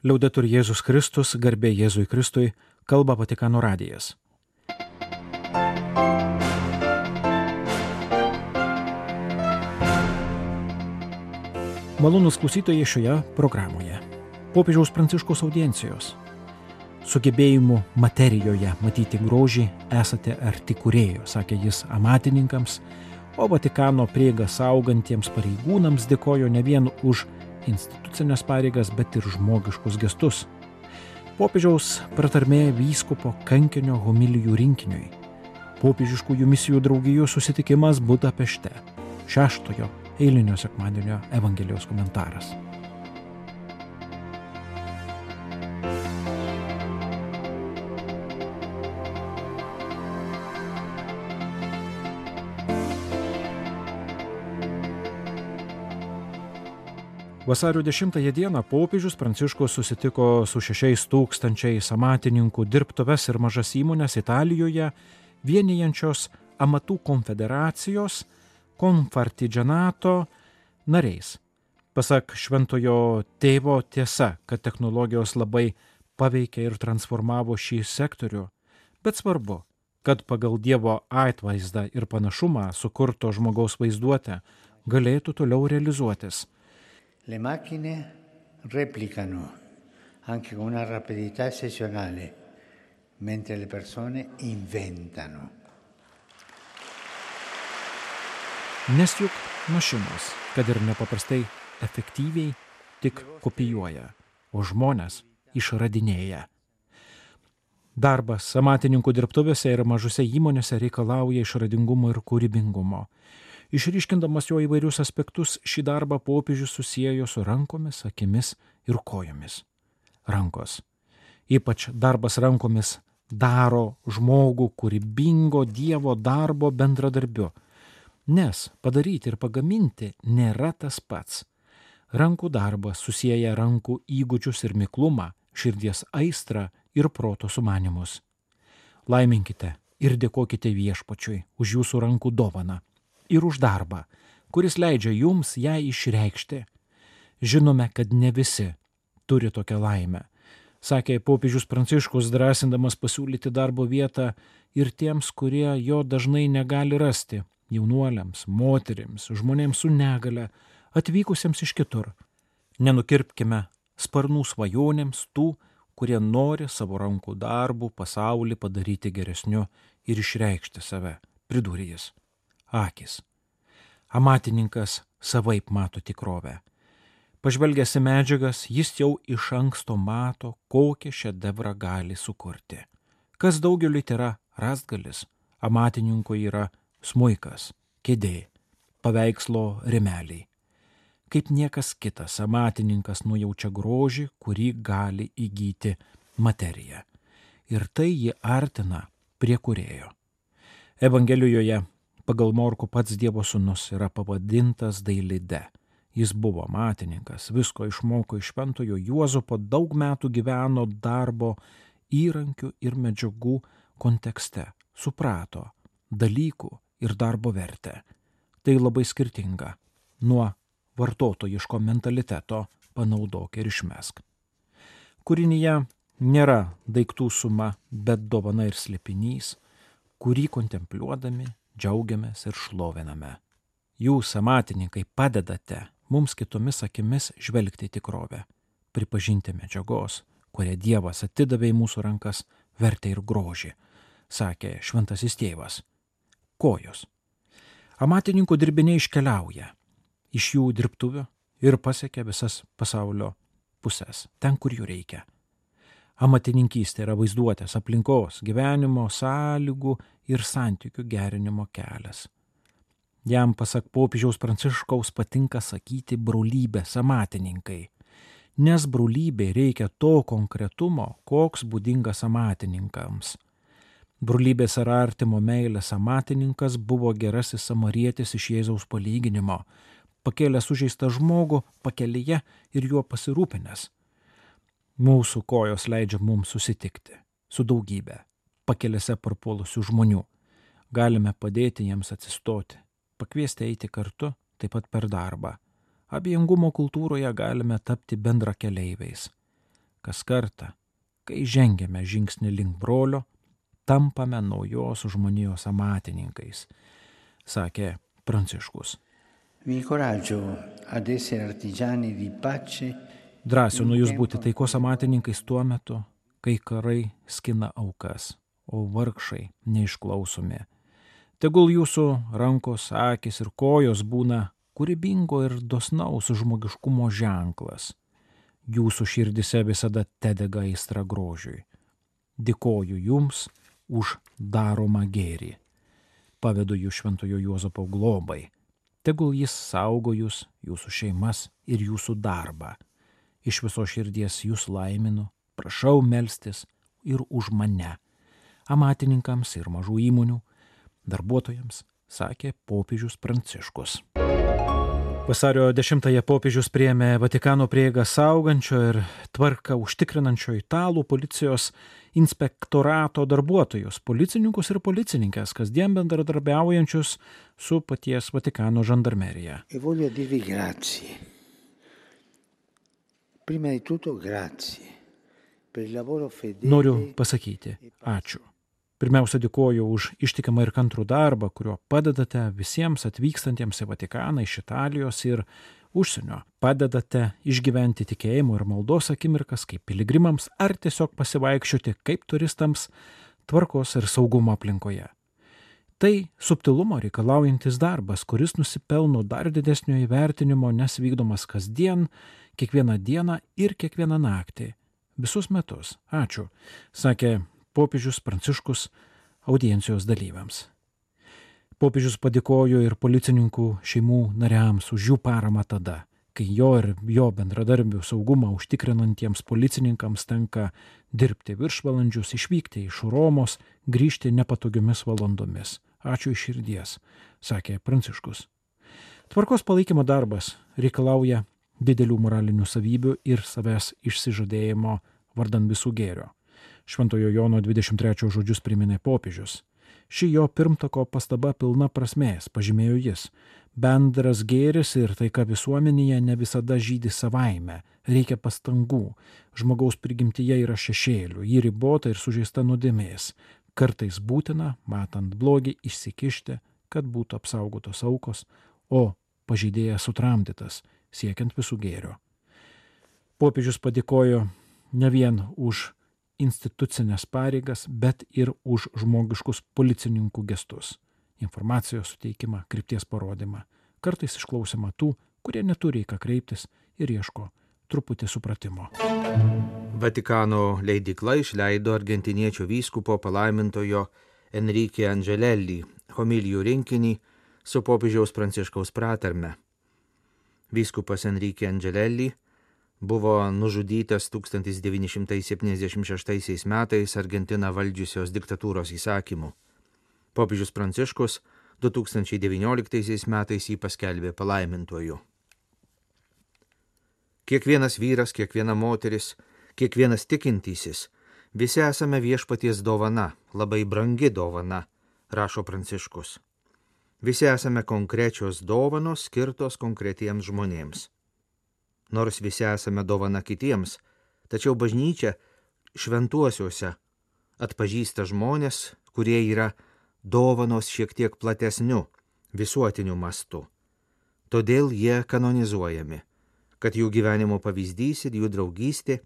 Liaudetur Jėzus Kristus, garbė Jėzui Kristui, kalba Vatikano radijas. Malonus klausytojai šioje programoje. Popiežiaus Pranciškos audiencijos. Sugebėjimu materijoje matyti grožį esate arti kurėjo, sakė jis amatininkams, o Vatikano prieiga saugantiems pareigūnams dėkojo ne vien už institucinės pareigas, bet ir žmogiškus gestus. Popiežiaus pratarmė vyskupo kankinio homilijų rinkiniui. Popiežiškųjų misijų draugijų susitikimas Budapešte. Šeštojo eilinio sekmadienio Evangelijos komentaras. Vasario 10 dieną popiežius Pranciškus susitiko su šešiais tūkstančiais amatininkų dirbtuves ir mažas įmonės Italijoje, vienijančios amatų konfederacijos konfartidžanato nariais. Pasak šventojo tėvo tiesa, kad technologijos labai paveikė ir transformavo šį sektorių, bet svarbu, kad pagal Dievo atvaizdą ir panašumą sukurto žmogaus vaizduotę galėtų toliau realizuotis. Le macchine replicano anche con una rapidità eccezionale, mentre le persone inventano. Nes juk mašinos, kad ir nepaprastai efektyviai, tik kopijuoja, o žmonės išradinėja. Darbas amatininkų dirbtuvėse ir mažose įmonėse reikalauja išradingumo ir kūrybingumo. Išryškindamas jo įvairius aspektus, šį darbą popiežius susijęjo su rankomis, akimis ir kojomis. Rankos. Ypač darbas rankomis daro žmogų kūrybingo Dievo darbo bendradarbiu Nes padaryti ir pagaminti nėra tas pats. Rankų darbas susiję rankų įgūdžius ir miklumą, širdies aistrą ir proto sumanimus. Laiminkite ir dėkokite viešpačiui už jūsų rankų dovaną ir už darbą, kuris leidžia jums ją išreikšti. Žinome, kad ne visi turi tokią laimę, sakė popiežius Pranciškus, drąsindamas pasiūlyti darbo vietą ir tiems, kurie jo dažnai negali rasti jaunuoliams, moterims, žmonėms su negale, atvykusiems iš kitur. Nenukirpkime sparnų svajonėms tų, kurie nori savo rankų darbų pasaulį padaryti geresniu ir išreikšti save, pridūrė jis. Akis. Amatininkas savaip mato tikrovę. Pažvelgęs į medžiagas, jis jau iš anksto mato, kokią šedevrą gali sukurti. Kas daugeliu yra rastgalis, amatininko yra smuikas, kėdė, paveikslo remeliai. Kaip niekas kitas, amatininkas nujaučia grožį, kurį gali įgyti materija. Ir tai jį artina prie kurėjo. Evangelijoje pagal Morku pats Dievo sūnus yra pavadintas dailide. Jis buvo matininkas, visko išmoko iš šventojo Juozapo, daug metų gyveno darbo įrankių ir medžiagų kontekste, suprato dalykų ir darbo vertę. Tai labai skirtinga nuo vartotojiško mentaliteto panaudok ir išmesk. Kūrinyje nėra daiktų suma, bet dovana ir slėpinys, kurį kontempliuodami džiaugiamės ir šloviname. Jūs, amatininkai, padedate mums kitomis akimis žvelgti tikrovę, pripažinti medžiagos, kurią Dievas atidavė į mūsų rankas, vertę ir grožį, sakė šventasis tėvas kojos. Amatininkų dirbiniai iškeliauja iš jų dirbtuvių ir pasiekia visas pasaulio pusės, ten, kur jų reikia. Amatininkystė yra vaizduotės, aplinkos, gyvenimo sąlygų ir santykių gerinimo kelias. Jam, pasak popiežiaus pranciškaus, patinka sakyti brolybės amatininkai, nes brolybė reikia to konkretumo, koks būdingas amatininkams Brolybės ar artimo meilės amatininkas buvo gerasis samarietis iš Jėzaus palyginimo, pakėlęs sužeistą žmogų pakelyje ir juo pasirūpinęs. Mūsų kojos leidžia mums susitikti su daugybė pakelėse parpuolusių žmonių. Galime padėti jiems atsistoti, pakviesti eiti kartu, taip pat per darbą. Abejingumo kultūroje galime tapti bendra keleiviais. kas kartą, kai žengiame žingsnį link brolio, tampame naujos žmonijos amatininkais, sakė Pranciškus. Drąsinu jūs būti taikos amatininkais tuo metu, kai karai skina aukas, o vargšai neišklausomi. Tegul jūsų rankos, akis ir kojos būna kūrybingo ir dosnaus žmogiškumo ženklas. Jūsų širdise visada tedega aistra grožiui. Dėkoju jums už daromą gėrį. Pavedu jūs šventojo Juozapo globai. Tegul jis saugo jūs, jūsų šeimas ir jūsų darbą. Iš viso širdies jūs laiminu, prašau melstis ir už mane. Amatininkams ir mažų įmonių, darbuotojams, sakė popiežius Pranciškus. Vasario 10-ąją popiežius priemė Vatikano prieigą saugančio ir tvarką užtikrinančio italų policijos inspektorato darbuotojus, policininkus ir policininkės, kasdien bendradarbiaujančius su paties Vatikano žandarmerija. E Noriu pasakyti ačiū Pirmiausia, dėkoju už ištikimą ir kantrų darbą, kuriuo padedate visiems atvykstantiems į Vatikaną iš Italijos ir užsienio. Padedate išgyventi tikėjimo ir maldos akimirkas kaip piligrimams ar tiesiog pasivaikščioti kaip turistams tvarkos ir saugumo aplinkoje. Tai subtilumo reikalaujantis darbas, kuris nusipelno dar didesnio įvertinimo, nes vykdomas kasdien, kiekvieną dieną ir kiekvieną naktį. Visus metus. Ačiū, sakė popiežius Pranciškus audiencijos dalyviams. Popiežius padėkojo ir policininkų šeimų nariams už jų paramą tada, kai jo ir jo bendradarbių saugumą užtikrinantiems policininkams tenka dirbti viršvalandžius, išvykti iš Romos, grįžti nepatogiomis valandomis. Ačiū iš širdies, sakė Pranciškus. Tvarkos palaikymo darbas reikalauja didelių moralinių savybių ir savęs išsižadėjimo vardan visų gėrio. Šventojo Jono 23 žodžius priminė popiežius. Ši jo pirmtako pastaba pilna prasmės, pažymėjo jis. Bendras gėris ir taika visuomenėje ne visada žydi savaime, reikia pastangų. Žmogaus prigimtyje yra šešėlių, ji ribota ir sužeista nuodėmės. Kartais būtina, matant blogį, išsikišti, kad būtų apsaugotos aukos, o pažydėjas sutramdytas, siekiant visų gėrio. Popiežius padėkojo ne vien už institucinės pareigas, bet ir už žmogiškus policininkų gestus - informacijos suteikimą, krypties parodymą, kartais išklausimą tų, kurie neturi į ką kreiptis ir ieško truputį supratimo. Vatikano leidikla išleido argentiniečių vyskupo palaimintojo Enrique Angelelli homilijų rinkinį su popiežiaus pranciškaus pratarme. Vyskupas Enrique Angelelli buvo nužudytas 1976 metais Argentiną valdžiusios diktatūros įsakymu. Popiežius Pranciškus 2019 metais jį paskelbė palaimintuoju. Kiekvienas vyras, kiekviena moteris, kiekvienas tikintysis, visi esame viešpaties dovana, labai brangi dovana, rašo Pranciškus. Visi esame konkrečios dovanos skirtos konkretiems žmonėms nors visi esame dovana kitiems, tačiau bažnyčia šventuosiuose atpažįsta žmonės, kurie yra dovanos šiek tiek platesniu, visuotiniu mastu. Todėl jie kanonizuojami, kad jų gyvenimo pavyzdys ir jų draugystė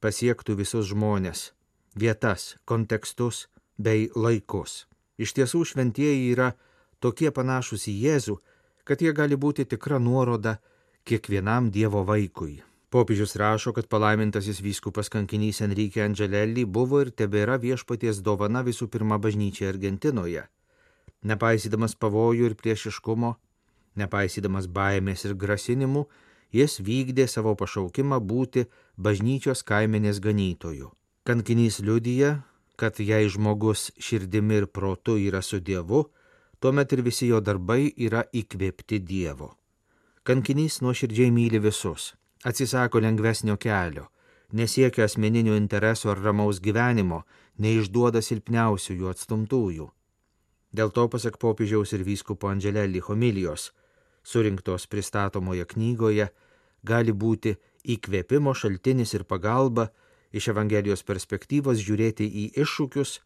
pasiektų visus žmonės, vietas, kontekstus bei laikus. Iš tiesų šventieji yra tokie panašus į Jėzų, kad jie gali būti tikra nuoroda kiekvienam Dievo vaikui. Popiežius rašo, kad palaimintasis vyskupas kankinys Enrique Angelelli buvo ir tebėra viešpaties dovana visų pirma bažnyčiai Argentinoje. Nepaisydamas pavojų ir priešiškumo, nepaisydamas baimės ir grasinimų, jis vykdė savo pašaukimą būti bažnyčios kaimenės ganytoju. Kankinys liudyja, kad jei žmogus širdimi ir protu yra su Dievu, tuomet ir visi jo darbai yra įkvėpti Dievo. Kankinys nuoširdžiai myli visus, atsisako lengvesnio kelio, nesiekia asmeninių interesų ar ramaus gyvenimo, neišduoda silpniausių jų atstumtųjų. Dėl to, pasak popiežiaus ir vyskupo Andželelį homilijos, surinktos pristatomoje knygoje, gali būti įkvėpimo šaltinis ir pagalba iš Evangelijos perspektyvos žiūrėti į iššūkius,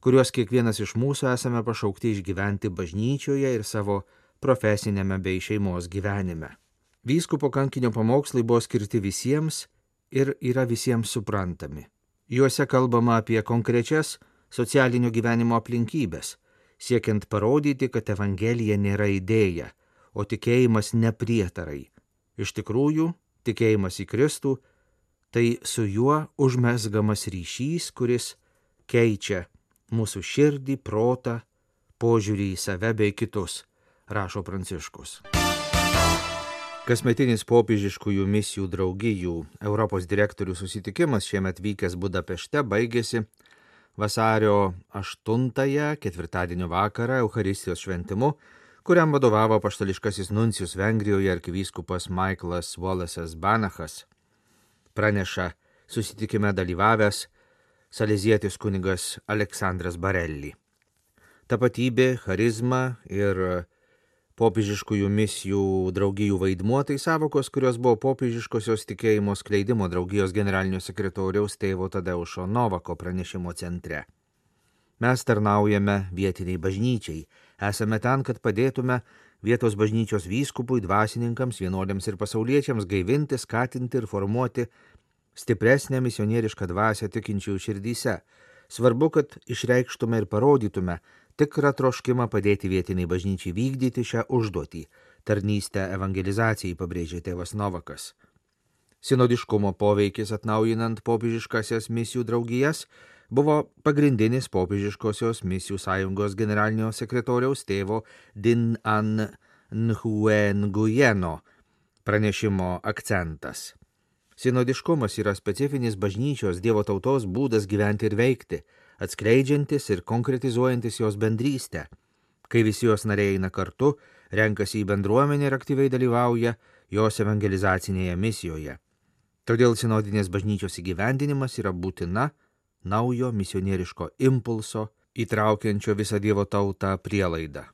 kuriuos kiekvienas iš mūsų esame pašaukti išgyventi bažnyčioje ir savo profesinėme bei šeimos gyvenime. Vyskupo kankinio pamokslai buvo skirti visiems ir yra visiems suprantami. Juose kalbama apie konkrečias socialinio gyvenimo aplinkybės, siekiant parodyti, kad Evangelija nėra idėja, o tikėjimas ne prietarai. Iš tikrųjų, tikėjimas į Kristų tai su juo užmesgamas ryšys, kuris keičia mūsų širdį, protą, požiūrį į save bei kitus, rašo Pranciškus. Kasmetinis popiežiškųjų misijų draugijų Europos direktorių susitikimas šiemet vykęs Budapešte baigėsi vasario 8-ąją ketvirtadienio vakarą Euharistijos šventimu, kuriam vadovavo paštališkasis nuncijus Vengrijoje arkivyskupas Michaelas Wallace'as Banachas praneša susitikime dalyvavęs salezietis kunigas Aleksandras Barelli. Tapatybė, charizma ir popiežiškųjų misijų draugijų vaidmuo tai savokos, kurios buvo popiežiškosios tikėjimo skleidimo draugijos generalinio sekretoriaus tėvo Tadeušo Novako pranešimo centre. Mes tarnaujame vietiniai bažnyčiai, esame ten, kad padėtume vietos bažnyčios vyskupui, dvasininkams, vienuoliams ir pasauliečiams gaivinti, skatinti ir formuoti stipresnę misionierišką dvasę tikinčiųjų širdyse. Svarbu, kad išreikštume ir parodytume tikrą troškimą padėti vietiniai bažnyčiai vykdyti šią užduotį - tarnystę evangelizacijai, pabrėžė tėvas Novakas. Sinodiškumo poveikis atnaujinant popiežiškasias misijų draugijas buvo pagrindinis popiežiškosios misijų sąjungos generalinio sekretoriaus tėvo Din An Nhuen pranešimo akcentas. Sinodiškumas yra specifinis bažnyčios Dievo tautos būdas gyventi ir veikti, atskleidžiantis ir konkretizuojantis jos bendrystę. Kai visi jos nariai eina kartu, renkasi į bendruomenę ir aktyviai dalyvauja jos evangelizacinėje misijoje. Todėl sinodinės bažnyčios įgyvendinimas yra būtina naujo misionieriško impulso, įtraukiančio visą Dievo tautą prielaidą.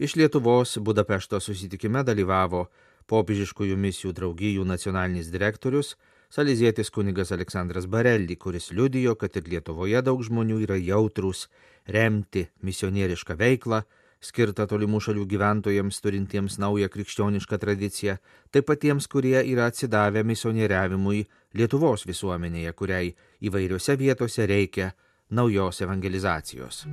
Iš Lietuvos Budapešto susitikime dalyvavo popiežiškųjų misijų draugijų nacionalinis direktorius, salizietis kunigas Aleksandras Barelli, kuris liudijo, kad ir Lietuvoje daug žmonių yra jautrus remti misionierišką veiklą, skirtą tolimų šalių gyventojams turintiems naują krikščionišką tradiciją, taip pat tiems, kurie yra atsidavę misionieriavimui Lietuvos visuomenėje, kuriai įvairiose vietose reikia naujos evangelizacijos.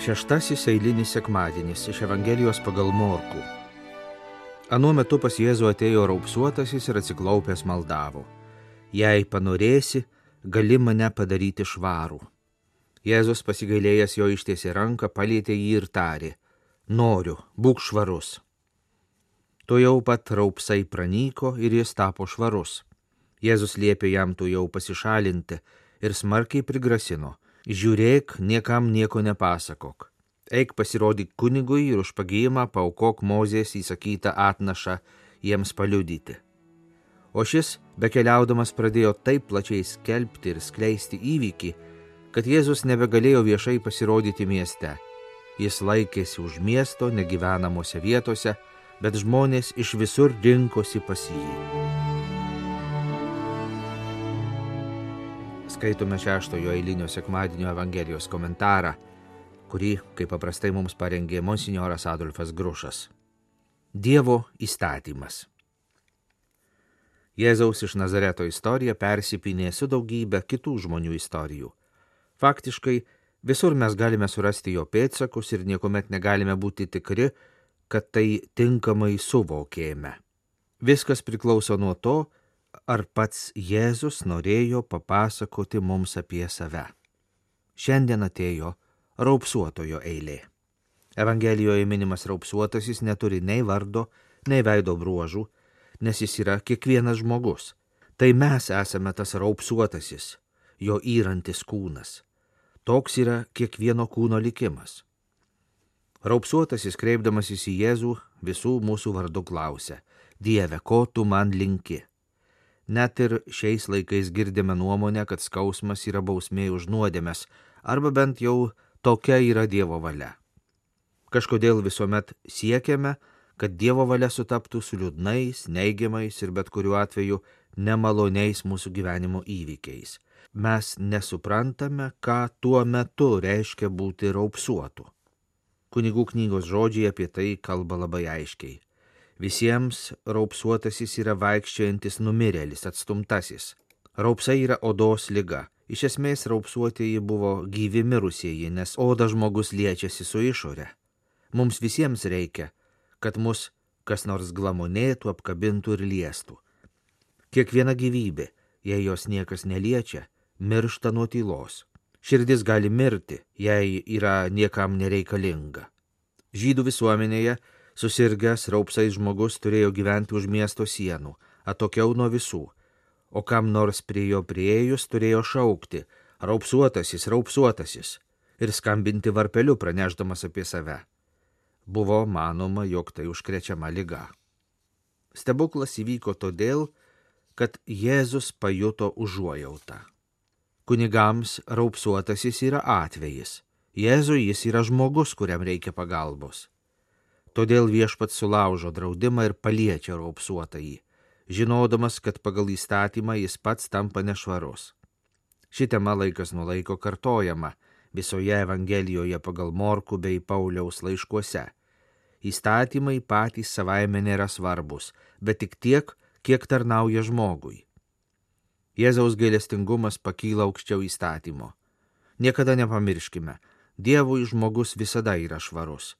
Šeštasis eilinis sekmadienis iš Evangelijos pagal Morkų. Anuo metu pas Jėzų atėjo raupsuotasis ir atsiklaupęs maldavo. Jei panorėsi, gali mane padaryti švarų. Jėzus pasigailėjęs jo ištiesė ranką, palėtė jį ir tarė - Noriu, būk švarus. Tu jau pat raupsai pranyko ir jis tapo švarus. Jėzus liepė jam tu jau pasišalinti ir smarkiai prigrasino žiūrėk, niekam nieko nepasakok. Eik pasirodyk kunigui ir už pagėjimą paukok Mozės įsakytą atnašą jiems paliudyti. O šis, bekeliaudamas, pradėjo taip plačiai skelbti ir skleisti įvykį, kad Jėzus nebegalėjo viešai pasirodyti mieste. Jis laikėsi už miesto negyvenamuose vietose, bet žmonės iš visur rinkosi pas jį. Skaitome šeštojo eilinio sekmadienio Evangelijos komentarą, kurį, kaip paprastai mums parengė monsinjoras Adolfas Grušas. Dievo įstatymas. Jėzaus iš Nazareto istorija persipinė su daugybė kitų žmonių istorijų. Faktiškai, visur mes galime surasti jo pėdsakus ir niekuomet negalime būti tikri, kad tai tinkamai suvokėme. Viskas priklauso nuo to, ar pats Jėzus norėjo papasakoti mums apie save. Šiandien atėjo raupsuotojo eilė. Evangelijoje minimas raupsuotasis neturi nei vardo, nei veido bruožų, nes jis yra kiekvienas žmogus. Tai mes esame tas raupsuotasis, jo įrantis kūnas. Toks yra kiekvieno kūno likimas. Raupsuotasis kreipdamasis į Jėzų visų mūsų vardu klausia, Dieve, ko tu man linki? Net ir šiais laikais girdime nuomonę, kad skausmas yra bausmė už nuodėmės, arba bent jau tokia yra Dievo valia. Kažkodėl visuomet siekiame, kad Dievo valia sutaptų su liūdnais, neigiamais ir bet kuriuo atveju nemaloniais mūsų gyvenimo įvykiais. Mes nesuprantame, ką tuo metu reiškia būti raupsuotu. Kunigų knygos žodžiai apie tai kalba labai aiškiai. Visiems raupsuotasis yra vaikščiojantis numirėlis, atstumtasis. Raupsai yra odos lyga. Iš esmės raupsuotieji buvo gyvi mirusieji, nes oda žmogus liečiasi su išorė. Mums visiems reikia, kad mus kas nors glamonėtų, apkabintų ir liestų. Kiekviena gyvybė, jei jos niekas neliečia, miršta nuo tylos. Širdis gali mirti, jei yra niekam nereikalinga. Žydų visuomenėje susirgęs raupsais žmogus turėjo gyventi už miesto sienų, atokiau nuo visų, o kam nors prie jo prieėjus turėjo šaukti - raupsuotasis, raupsuotasis ir skambinti varpeliu praneždamas apie save. Buvo manoma, jog tai užkrečiama lyga. Stebuklas įvyko todėl, kad Jėzus pajuto užuojautą. Kunigams raupsuotasis yra atvejis. Jėzui jis yra žmogus, kuriam reikia pagalbos. Todėl viešpats sulaužo draudimą ir paliečia raupsuotąjį, žinodamas, kad pagal įstatymą jis pats tampa nešvarus. Ši tema laikas nuo laiko kartojama visoje Evangelijoje pagal Morku bei Pauliaus laiškuose. Įstatymai patys savaime nėra svarbus, bet tik tiek, kiek tarnauja žmogui. Jėzaus gailestingumas pakyla aukščiau įstatymo. Niekada nepamirškime, Dievui žmogus visada yra švarus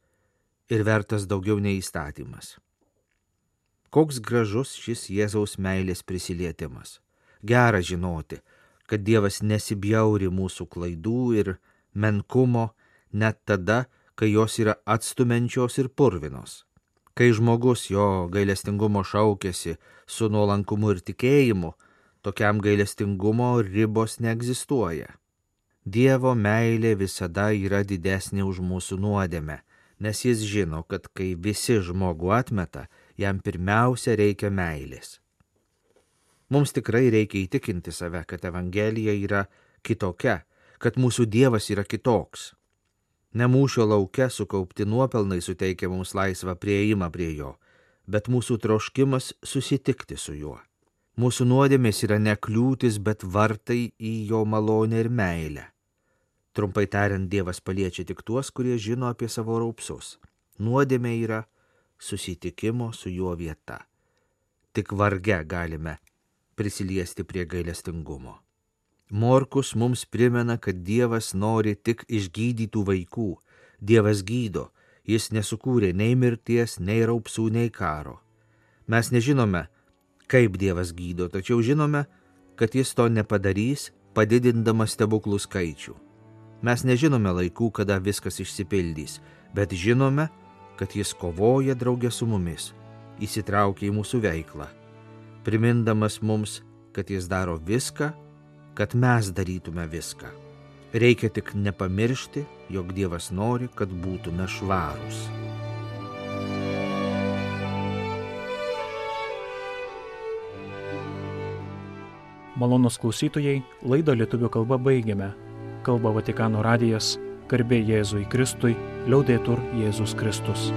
ir vertas daugiau nei įstatymas. Koks gražus šis Jėzaus meilės prisilietimas. Gera žinoti, kad Dievas nesibjauri mūsų klaidų ir menkumo net tada, kai jos yra atstumenčios ir purvinos. Kai žmogus jo gailestingumo šaukėsi su nuolankumu ir tikėjimu, Tokiam gailestingumo ribos neegzistuoja. Dievo meilė visada yra didesnė už mūsų nuodėmę, nes jis žino, kad kai visi žmogų atmeta, jam pirmiausia reikia meilės. Mums tikrai reikia įtikinti save, kad Evangelija yra kitokia, kad mūsų Dievas yra kitoks. Ne mūšio laukia sukaupti nuopelnai suteikia mums laisvą prieimą prie jo, bet mūsų troškimas susitikti su juo. Mūsų nuodėmės yra ne kliūtis, bet vartai į jo malonę ir meilę. Trumpai tariant, Dievas paliečia tik tuos, kurie žino apie savo raupsus. Nuodėmė yra susitikimo su juo vieta. Tik varge galime prisiliesti prie gailestingumo. Morkus mums primena, kad Dievas nori tik išgydytų vaikų. Dievas gydo, jis nesukūrė nei mirties, nei raupsų, nei karo. Mes nežinome, kaip Dievas gydo, tačiau žinome, kad jis to nepadarys, padidindamas stebuklų skaičių. Mes nežinome laikų, kada viskas išsipildys, bet žinome, kad jis kovoja draugė su mumis, įsitraukia į mūsų veiklą, primindamas mums, kad jis daro viską, kad mes darytume viską. Reikia tik nepamiršti, jog Dievas nori, kad būtume švarūs. Malonus klausytojai, laidą lietuvių kalba baigiame. Kalba Vatikano radijas, garbė Jėzui Kristui, liaudėtur Jėzus Kristus.